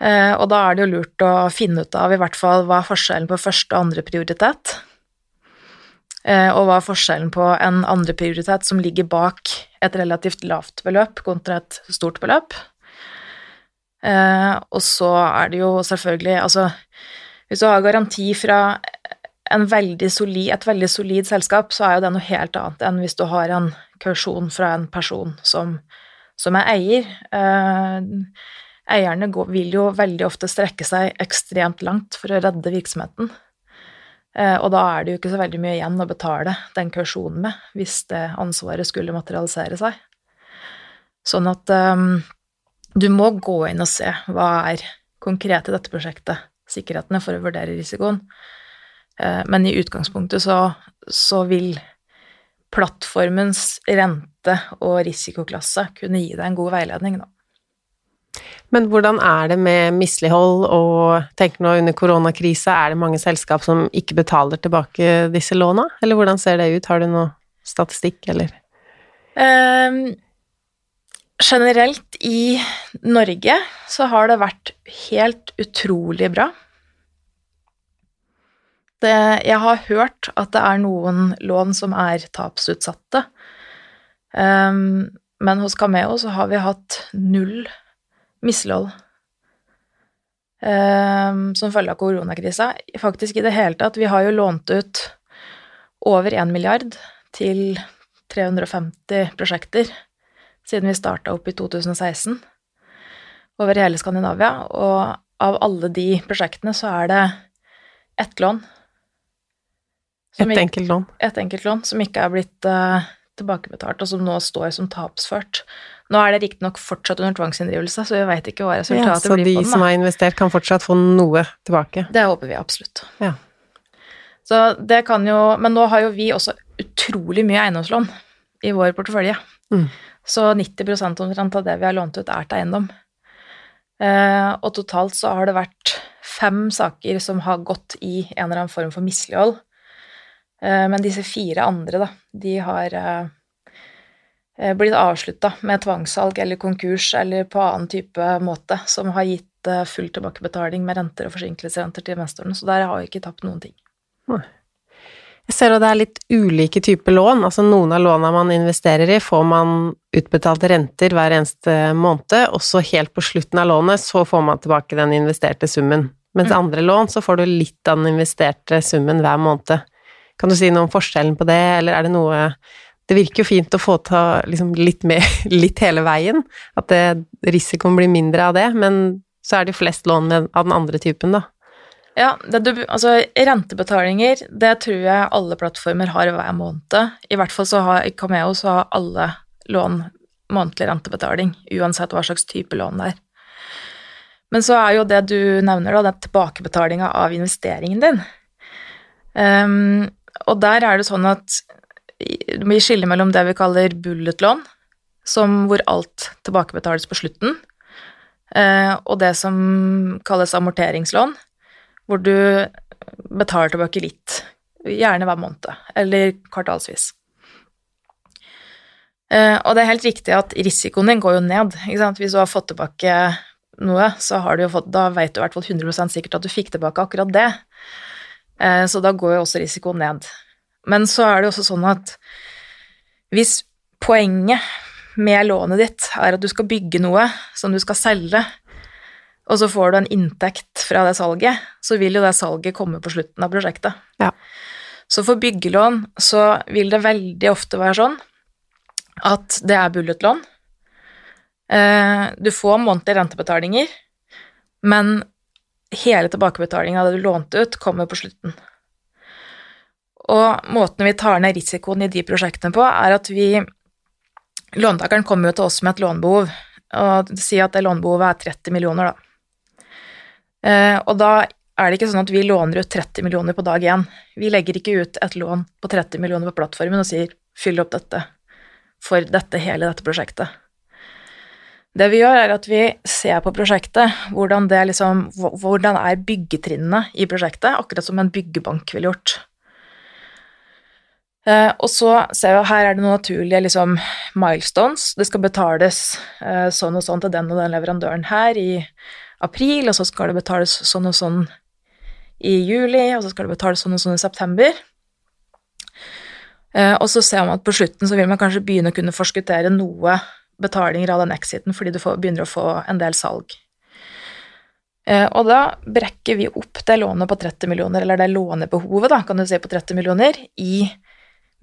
Eh, og da er det jo lurt å finne ut av i hvert fall hva er forskjellen på første og andre prioritet. Eh, og hva er forskjellen på en andre prioritet som ligger bak et relativt lavt beløp kontra et stort beløp. Eh, og så er det jo selvfølgelig Altså, hvis du har garanti fra veldig solid, et veldig solid selskap, så er jo det noe helt annet enn hvis du har en kausjon fra en person som, som er eier. Eh, eierne går, vil jo veldig ofte strekke seg ekstremt langt for å redde virksomheten. Eh, og da er det jo ikke så veldig mye igjen å betale den kausjonen med, hvis det ansvaret skulle materialisere seg. Sånn at um, du må gå inn og se hva er konkret i dette prosjektet sikkerhetene for å vurdere risikoen. Eh, men i utgangspunktet så, så vil plattformens rente og risikoklasse kunne gi deg en god veiledning, da. Men hvordan er det med mislighold og tenk nå under koronakrisa, er det mange selskap som ikke betaler tilbake disse låna, eller hvordan ser det ut, har du noe statistikk, eller? Um, generelt i Norge så har det vært helt utrolig bra. Det, jeg har hørt at det er noen lån som er tapsutsatte, um, men hos Cameo så har vi hatt null mislighold um, som følge av koronakrisa. Faktisk i det hele tatt. Vi har jo lånt ut over 1 milliard til 350 prosjekter siden vi starta opp i 2016 over hele Skandinavia, og av alle de prosjektene så er det ett lån. Et enkelt lån? Et enkelt lån som ikke er blitt uh, tilbakebetalt, og som nå står som tapsført. Nå er det riktignok fortsatt under tvangsinndrivelse, så vi veit ikke hva resultatet ja, blir på den. Så de som har investert, kan fortsatt få noe tilbake? Det håper vi absolutt. Ja. Så det kan jo Men nå har jo vi også utrolig mye eiendomslån i vår portefølje. Mm. Så 90% omtrent av det vi har lånt ut, er til eiendom. Eh, og totalt så har det vært fem saker som har gått i en eller annen form for mislighold. Eh, men disse fire andre, da, de har eh, blitt avslutta med tvangssalg eller konkurs eller på annen type måte som har gitt full tilbakebetaling med renter og forsinkelsesrenter til investorene, så der har vi ikke tapt noen ting. Jeg ser at det er litt ulike typer lån, altså noen av låna man investerer i, får man utbetalt renter hver eneste måned, og så helt på slutten av lånet så får man tilbake den investerte summen. Mens mm. andre lån så får du litt av den investerte summen hver måned. Kan du si noe om forskjellen på det, eller er det noe det virker jo fint å få ta liksom litt med litt hele veien, at det, risikoen blir mindre av det, men så er det jo flest lån med, av den andre typen, da. Ja, det, altså rentebetalinger, det tror jeg alle plattformer har hver måned. I hvert fall så har i Cameo så har alle lån månedlig rentebetaling, uansett hva slags type lån det er. Men så er jo det du nevner, da, den tilbakebetalinga av investeringen din. Um, og der er det sånn at vi skiller mellom det vi kaller bulletlån, som hvor alt tilbakebetales på slutten, eh, og det som kalles amorteringslån, hvor du betaler tilbake litt, gjerne hver måned, eller kvartalsvis. Eh, og det er helt riktig at risikoen din går jo ned. Hvis du har fått tilbake noe, så har du jo fått, da vet du i hvert fall 100% sikkert at du fikk tilbake akkurat det. Eh, så da går jo også risikoen ned. Men så er det også sånn at hvis poenget med lånet ditt er at du skal bygge noe som du skal selge, og så får du en inntekt fra det salget, så vil jo det salget komme på slutten av prosjektet. Ja. Så for byggelån så vil det veldig ofte være sånn at det er bulletlån. Eh, du får månedlige rentebetalinger, men hele tilbakebetalinga av det du lånte ut, kommer på slutten. Og måten vi tar ned risikoen i de prosjektene på, er at vi Låntakeren kommer jo til oss med et lånebehov, og si at det lånebehovet er 30 millioner, da. Eh, og da er det ikke sånn at vi låner ut 30 millioner på dag én. Vi legger ikke ut et lån på 30 millioner på plattformen og sier 'fyll opp dette' for dette, hele dette prosjektet. Det vi gjør, er at vi ser på prosjektet, hvordan, liksom, hvordan er byggetrinnene i prosjektet, akkurat som en byggebank ville gjort. Uh, og så ser vi at her er det noen naturlige liksom, milestones. Det skal betales uh, sånn og sånn til den og den leverandøren her i april, og så skal det betales sånn og sånn i juli, og så skal det betales sånn og sånn i september. Uh, og så ser man at på slutten så vil man kanskje begynne å kunne forskuttere noe betalinger av den exiten fordi du får, begynner å få en del salg. Og da brekker vi opp det lånet på 30 millioner, eller det lånebehovet, da, kan du si, på 30 millioner, i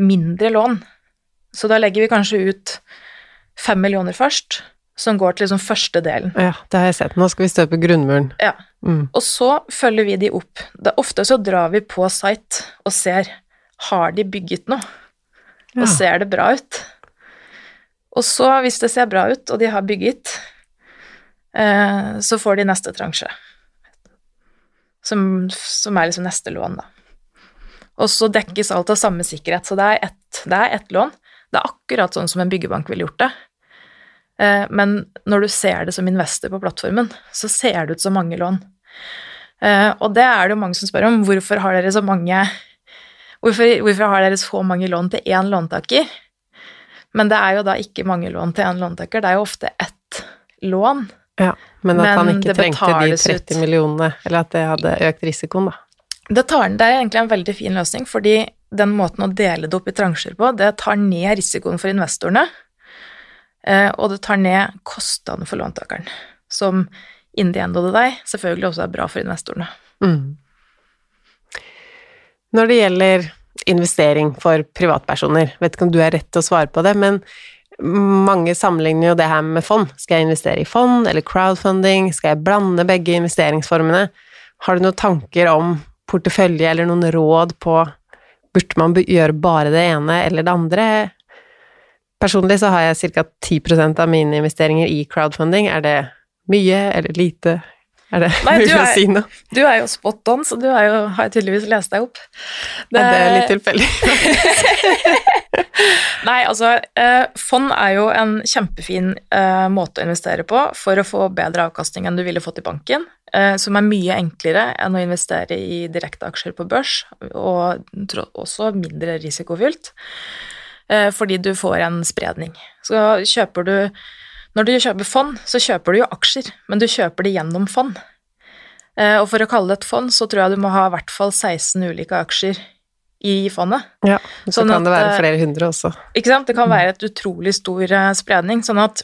mindre lån. Så da legger vi kanskje ut 5 millioner først, som går til liksom første delen. Ja, det har jeg sett. Nå skal vi støpe grunnmuren. Ja. Mm. Og så følger vi de opp. Da, ofte så drar vi på site og ser har de bygget noe, og ja. ser det bra ut. Og så, hvis det ser bra ut, og de har bygget, eh, så får de neste transje. Som, som, er liksom neste lån, da. Og så dekkes alt av samme sikkerhet, så det er ett, er lån. Det er akkurat sånn som en byggebank ville gjort det. Eh, men når du ser det som investor på plattformen, så ser det ut som mange lån. Eh, og det er det jo mange som spør om. Hvorfor har dere så mange Hvorfor, hvorfor har dere så mange lån til én låntaker? Men det er jo da ikke mange lån til én låntaker, det er jo ofte ett lån. Ja, Men at Men han ikke trengte de 30 ut. millionene, eller at det hadde økt risikoen, da. Det, tar, det er egentlig en veldig fin løsning, fordi den måten å dele det opp i transjer på, det tar ned risikoen for investorene, og det tar ned kostnadene for låntakeren, som in the end of the day selvfølgelig også er bra for investorene. Mm. Når det gjelder investering for privatpersoner, vet ikke om du er rett til å svare på det, men mange sammenligner jo det her med fond. Skal jeg investere i fond eller crowdfunding? Skal jeg blande begge investeringsformene? Har du noen tanker om portefølje eller noen råd på Burde man gjøre bare det ene eller det andre? Personlig så har jeg ca. 10% av mine investeringer i crowdfunding. Er det mye eller lite? Er det Nei, mulig mulig å er- si noe? Du er jo spot on, så du er jo, har jo tydeligvis lest deg opp. Det, det er litt tilfeldig. Nei, altså, eh, fond er jo en kjempefin eh, måte å investere på for å få bedre avkastning enn du ville fått i banken, eh, som er mye enklere enn å investere i direkte aksjer på børs, og også mindre risikofylt, fordi du får en spredning. Så kjøper du Når du kjøper fond, så kjøper du jo aksjer, men du kjøper det gjennom fond. Eh, Og for å kalle det et fond, så tror jeg du må ha i hvert fall 16 ulike aksjer i fondet. Ja, så Sånn kan det være eh, flere hundre også. Ikke sant? Det kan være et utrolig stor eh, spredning, sånn at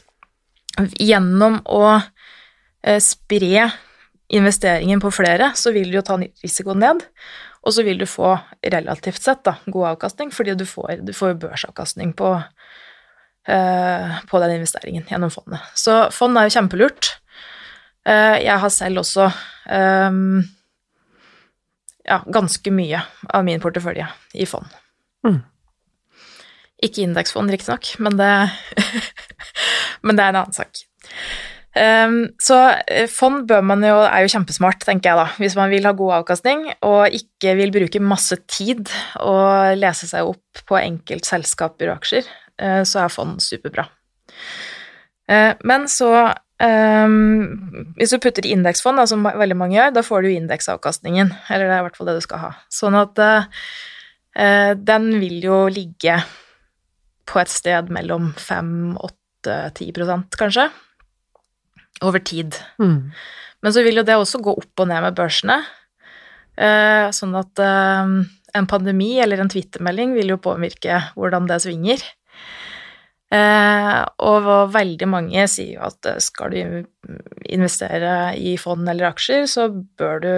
gjennom å eh, spre investeringen på flere, så vil du jo ta risikoen ned, og så vil du få relativt sett da, god avkastning, fordi du får, du får børsavkastning på, eh, på den investeringen gjennom fondet. Så fond er jo kjempelurt. Eh, jeg har selv også eh, ja, ganske mye av min portefølje i fond. Mm. Ikke indeksfond, riktignok, men det Men det er en annen sak. Ehm, så eh, fond bør man jo, er jo kjempesmart, tenker jeg da, hvis man vil ha god avkastning og ikke vil bruke masse tid og lese seg opp på enkeltselskaper og aksjer, eh, så er fond superbra. Eh, Men så ehm, Hvis du putter i indeksfond, som veldig mange gjør, da får du indeksavkastningen. Eller det er i hvert fall det du skal ha. Sånn at den vil jo ligge på et sted mellom 5-8-10% kanskje, over tid. Mm. Men så vil jo det også gå opp og ned med børsene. Eh, sånn at eh, en pandemi eller en twittermelding vil jo påvirke hvordan det svinger. Eh, og veldig mange sier jo at skal du investere i fond eller aksjer, så bør du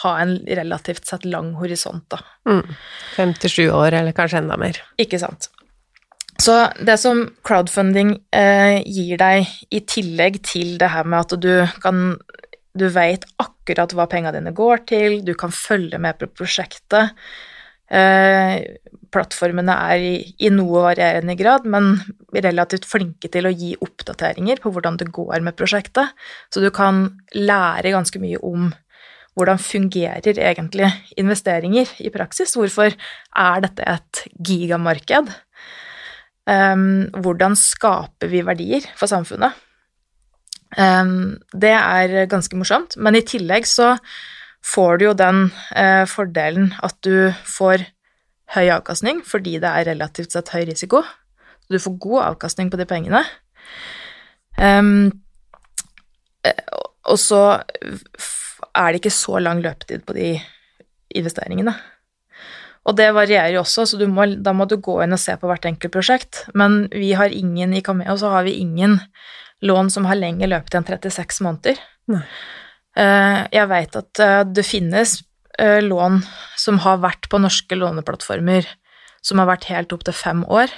ha en relativt sett lang horisont, da. Mm. Fem til sju år, eller kanskje enda mer. Ikke sant. Så det som crowdfunding eh, gir deg, i tillegg til det her med at du kan Du vet akkurat hva penga dine går til, du kan følge med på prosjektet. Eh, plattformene er i, i noe varierende grad, men relativt flinke til å gi oppdateringer på hvordan det går med prosjektet. Så du kan lære ganske mye om hvordan fungerer egentlig investeringer i praksis? Hvorfor er dette et gigamarked? Um, hvordan skaper vi verdier for samfunnet? Um, det er ganske morsomt, men i tillegg så får du jo den uh, fordelen at du får høy avkastning fordi det er relativt sett høy risiko. Du får god avkastning på de pengene. Um, og så er det ikke så lang løpetid på de investeringene. Og det varierer jo også, så du må, da må du gå inn og se på hvert enkelt prosjekt. Men vi har ingen i Cameo, så har vi ingen lån som har lengre løpetid enn 36 måneder. Nei. Eh, Jeg vet at eh, det finnes eh, lån som har vært på norske låneplattformer som har vært helt opp til fem år.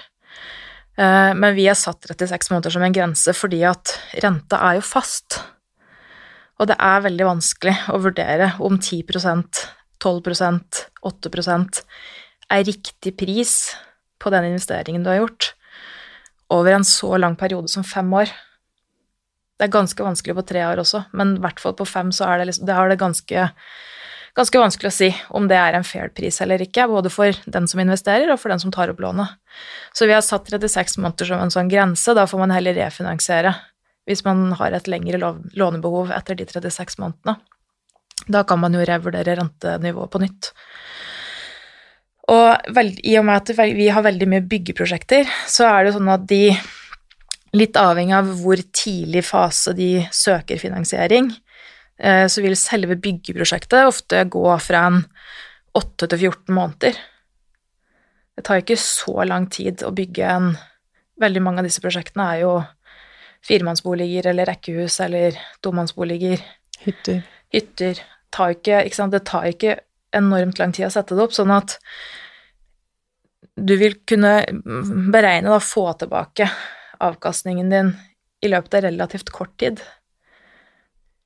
Men vi har satt 36 måneder som en grense fordi at renta er jo fast. Og det er veldig vanskelig å vurdere om 10 12% 8% er riktig pris på den investeringen du har gjort, over en så lang periode som fem år. Det er ganske vanskelig på tre år også, men i hvert fall på fem så er det liksom, det er det ganske, ganske vanskelig å si om det er en fair pris eller ikke, både for den som investerer og for den som tar opp lånet. Så vi har satt 36 måneder som en sånn grense, da får man heller refinansiere hvis man har et lengre lånebehov etter de 36 månedene. Da kan man jo revurdere rentenivået på nytt. Og vel, i og med at vi har veldig mye byggeprosjekter, så er det sånn at de, litt avhengig av hvor tidlig fase de søker finansiering, Eh, så vil selve byggeprosjektet ofte gå fra en 8 til 14 måneder. Det tar ikke så lang tid å bygge en Veldig mange av disse prosjektene er jo firemannsboliger eller rekkehus eller tomannsboliger. Hytter. Hytter. Tar ikke, ikke det tar ikke enormt lang tid å sette det opp, sånn at du vil kunne beregne, da, få tilbake avkastningen din i løpet av relativt kort tid.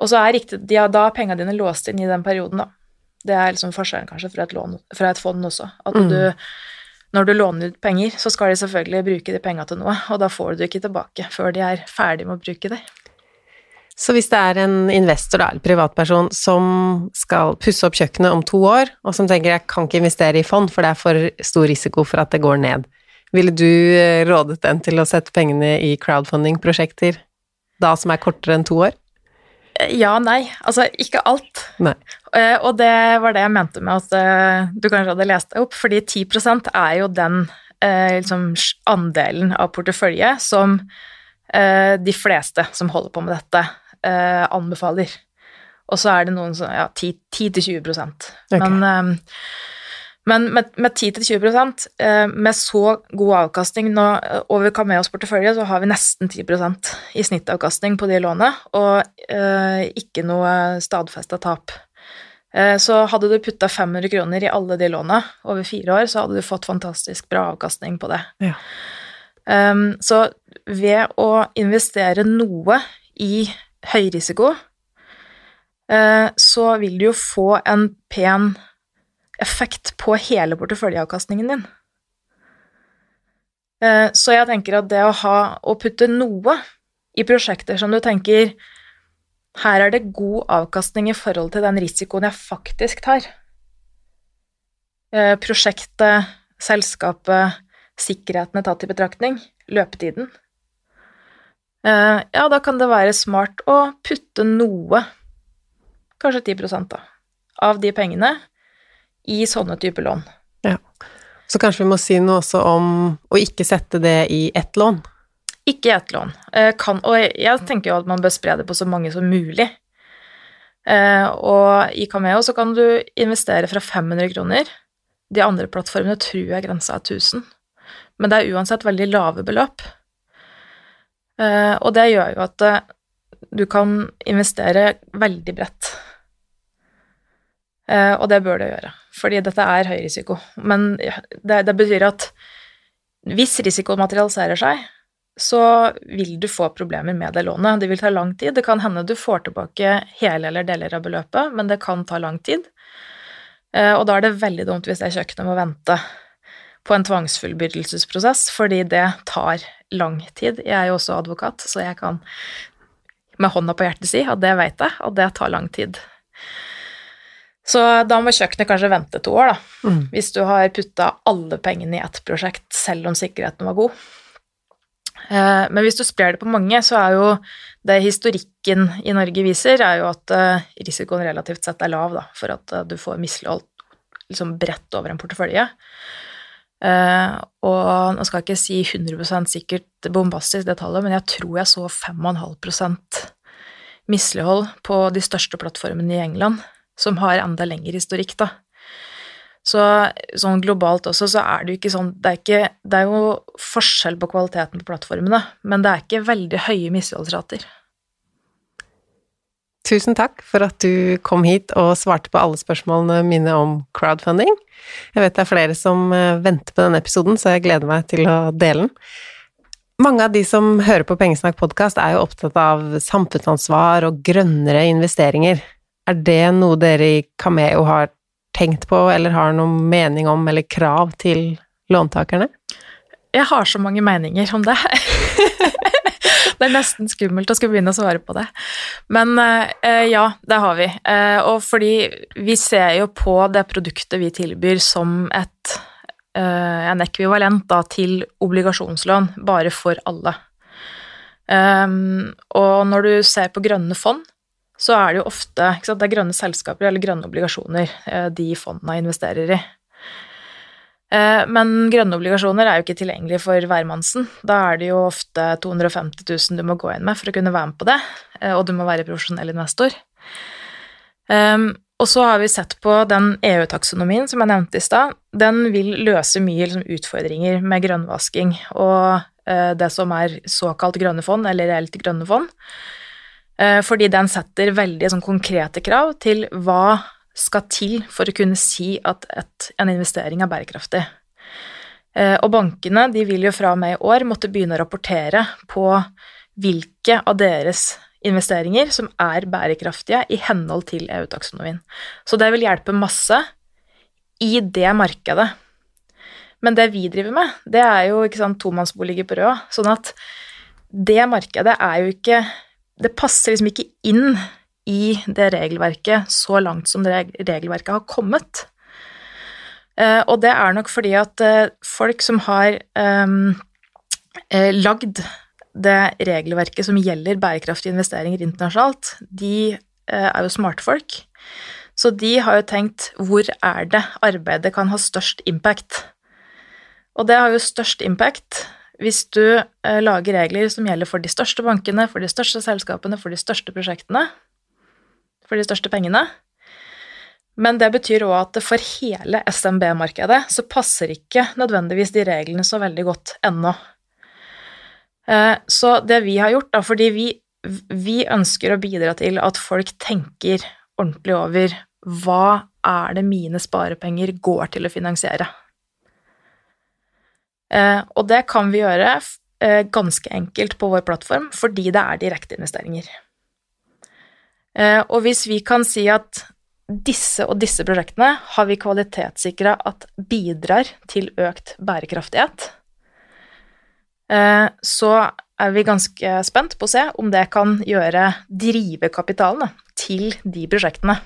Og så er riktig, ja, da er pengene dine låst inn i den perioden, da. Det er liksom forskjellen kanskje fra et, lån, fra et fond også. At mm. du, når du låner ut penger, så skal de selvfølgelig bruke de penga til noe, og da får du det ikke tilbake før de er ferdig med å bruke det. Så hvis det er en investor, da, eller privatperson, som skal pusse opp kjøkkenet om to år, og som tenker jeg kan ikke investere i fond, for det er for stor risiko for at det går ned, ville du eh, rådet den til å sette pengene i crowdfunding-prosjekter da som er kortere enn to år? Ja, nei. Altså, ikke alt. Nei. Uh, og det var det jeg mente med at du kanskje hadde lest deg opp, fordi 10% er jo den liksom andelen av portefølje som de fleste som holder på med dette, anbefaler. Og så er det noen som Ja, 10-20 okay. Men men med, med 10-20 eh, med så god avkastning nå, kan over Cameos portefølje, så har vi nesten 10% i snittavkastning på de lånene, og eh, ikke noe stadfesta tap. Eh, så hadde du putta 500 kroner i alle de lånene over fire år, så hadde du fått fantastisk bra avkastning på det. Ja. Um, så ved å investere noe i høyrisiko, risiko, så vil du jo få en pen effekt på hele porteføljeavkastningen din. Eh, så jeg tenker at det å ha å putte noe i prosjekter som du tenker her er det god avkastning i forhold til den risikoen jeg faktisk tar. Eh, prosjektet, selskapet, sikkerheten er tatt i betraktning, løpetiden. Eh, ja, da kan det være smart å putte noe, kanskje 10 da, av de pengene i sånne typer lån. Ja. Så kanskje vi må si noe også om å ikke sette det i ett lån? Ikke i ett lån. Eh, kan, og jeg tenker jo at man bør spre det på så mange som mulig. Eh, og i Cameo så kan du investere fra 500 kroner. De andre plattformene tror jeg grensa er 1000. Men det er uansett veldig lave beløp. Eh, og det gjør jo at du kan investere veldig bredt. Og det bør du gjøre fordi dette er høy risiko. Men det, det betyr at hvis risikoen materialiserer seg, så vil du få problemer med det lånet. Det vil ta lang tid. Det kan hende du får tilbake hele eller deler av beløpet, men det kan ta lang tid. Eh, og da er det veldig dumt hvis det kjøkkenet må vente på en tvangsfullbyrdelsesprosess, fordi det tar lang tid. Jeg er jo også advokat, så jeg kan med hånda på hjertet si at det vet jeg, og det tar lang tid. Så da må kjøkkenet kanskje vente to år, da, mm. hvis du har putta alle pengene i ett prosjekt, selv om sikkerheten var god. Eh, men hvis du sprer det på mange, så er jo det historikken i Norge viser, er jo at eh, risikoen relativt sett er lav da, for at eh, du får misligholdt liksom bredt over en portefølje. Og nå skal jeg ikke si 100% sikkert bombastisk det tallet, men jeg tror jeg så 5,5% mislighold på de største plattformene i England som har enda lengre historikk, da. Så sånn globalt også, så er det jo ikke sånn det er, ikke, det er jo forskjell på kvaliteten på plattformene, men det er ikke veldig høye misligholdsrater. Tusen takk for at du kom hit og svarte på alle spørsmålene mine om crowdfunding. Jeg vet det er flere som eh, venter på denne episoden, så jeg gleder meg til å dele den. Mange av de som hører på Pengesnakk podkast, er jo opptatt av samfunnsansvar og grønnere investeringer. Er det noe dere i Cameo har tenkt på, eller har noen mening om, eller krav til låntakerne? Jeg har så mange meninger om det. Det er nesten skummelt å skulle begynne å svare på det. Men eh, ja, det har vi. Eh, og fordi vi ser jo på det produktet vi tilbyr som et, eh, en ekvivalent da, til obligasjonslån, bare for alle. Um, og når du ser på grønne fond, så er det jo ofte sant, det er grønne selskaper eller grønne obligasjoner de fondene investerer i. Eh, men grønne obligasjoner er jo ikke tilgjengelig for hvermannsen. Da er det jo ofte 250 000 du må gå inn med for å kunne være med på det, eh, og du må være profesjonell investor. Um, og så har vi sett på den EU-taksonomien som jeg nevnte i stad. Den vil løse mye liksom, utfordringer med grønnvasking og uh, det som er såkalt grønne fond, eller reelt grønne fond. Fordi den setter veldig sånn, konkrete krav til hva skal til for å kunne si at et, en investering er bærekraftig. Eh, og bankene de vil jo fra og med i år måtte begynne å rapportere på hvilke av deres investeringer som er bærekraftige i henhold til EU-taksonomien. Så det vil hjelpe masse i det markedet. Men det vi driver med, det er jo ikke sant, tomannsboliger på Røa. Sånn at det markedet er jo ikke Det passer liksom ikke inn i det regelverket så langt som regelverket har kommet. Uh, og det er nok fordi at uh, folk som har um, lagd det regelverket som gjelder bærekraftige investeringer internasjonalt, de er jo smarte folk. Så de har jo tenkt hvor er det arbeidet kan ha størst impact? Og det har jo størst impact hvis du lager regler som gjelder for de største bankene, for de største selskapene, for de største prosjektene, for de største pengene. Men det betyr òg at for hele SMB-markedet så passer ikke nødvendigvis de reglene så veldig godt ennå. Eh, så det vi har gjort, da, fordi vi, vi ønsker å bidra til at folk tenker ordentlig over hva er det mine sparepenger går til å finansiere? Eh, og det kan vi gjøre eh, ganske enkelt på vår plattform fordi det er direkteinvesteringer. Eh, og hvis vi kan si at disse og disse prosjektene har vi kvalitetssikra at bidrar til økt bærekraftighet, eh, så er vi ganske spent på å se om det kan gjøre drive kapitalen til de prosjektene.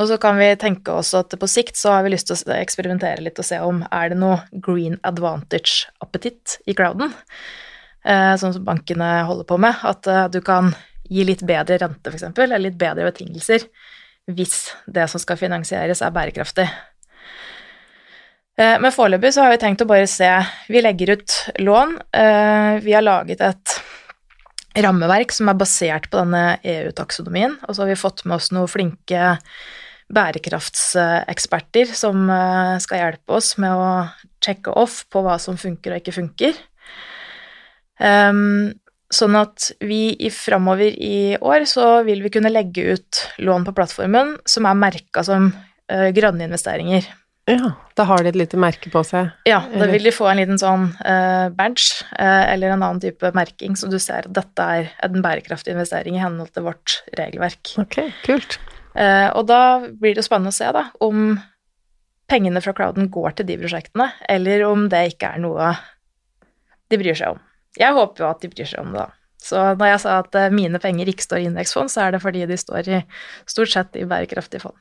Og så kan vi tenke oss at på sikt så har vi lyst til å eksperimentere litt og se om er det noe green advantage-appetitt i crowden. Eh, sånn som bankene holder på med, at eh, du kan gi litt bedre rente, f.eks., eller litt bedre betingelser, hvis det som skal finansieres, er bærekraftig. Eh, men foreløpig så har vi tenkt å bare se Vi legger ut lån. Vi har laget et rammeverk som er basert på denne EU-taksonomien, og så har vi fått med oss noen flinke bærekraftseksperter som skal hjelpe oss med å sjekke off på hva som funker og ikke funker. Um, sånn at vi i framover i år så vil vi kunne legge ut lån på plattformen som er merka som uh, grønne investeringer. Ja, da har de et lite merke på seg? Ja, da vil de få en liten sånn uh, badge uh, eller en annen type merking, så du ser at dette er en bærekraftig investering i henhold til vårt regelverk. Ok, kult. og da blir det spennende å se da, om pengene fra crowden går til de prosjektene, eller om det ikke er noe de bryr seg om. Jeg håper jo at de bryr seg om det, da. Så når jeg sa at eh, mine penger ikke står i indeksfond, så er det fordi de står i, stort sett i bærekraftige fond.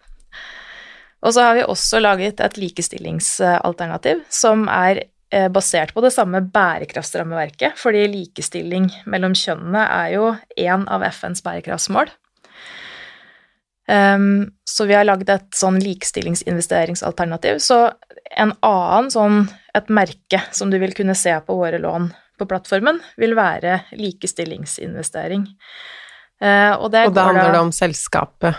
Og så har vi også laget et likestillingsalternativ som er eh, basert på det samme bærekraftsrammeverket, fordi likestilling mellom kjønnene er jo én av FNs bærekraftsmål. Um, så vi har lagd et sånn likestillingsinvesteringsalternativ. Så en annen sånn et merke som du vil kunne se på våre lån på plattformen, vil være likestillingsinvestering. Eh, og, og da handler det om selskapet?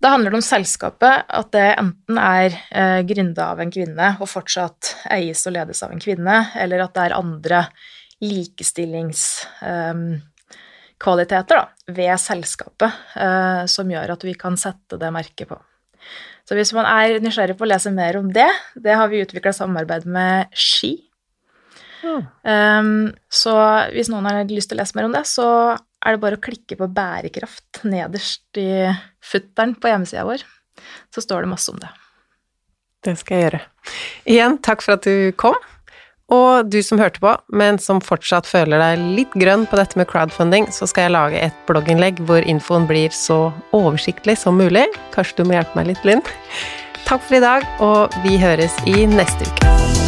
Da handler det om selskapet, at det enten er eh, gründa av en kvinne og fortsatt eies og ledes av en kvinne, eller at det er andre likestillingskvaliteter eh, ved selskapet eh, som gjør at vi kan sette det merket på. Så hvis man er nysgjerrig på å lese mer om det, det har vi utvikla samarbeid med Ski, Um, så hvis noen har lyst til å lese mer om det, så er det bare å klikke på bærekraft nederst i futteren på hjemmesida vår. Så står det masse om det. Det skal jeg gjøre. Igjen, takk for at du kom. Og du som hørte på, men som fortsatt føler deg litt grønn på dette med crowdfunding, så skal jeg lage et blogginnlegg hvor infoen blir så oversiktlig som mulig. Kanskje du må hjelpe meg litt, Linn? Takk for i dag, og vi høres i neste uke.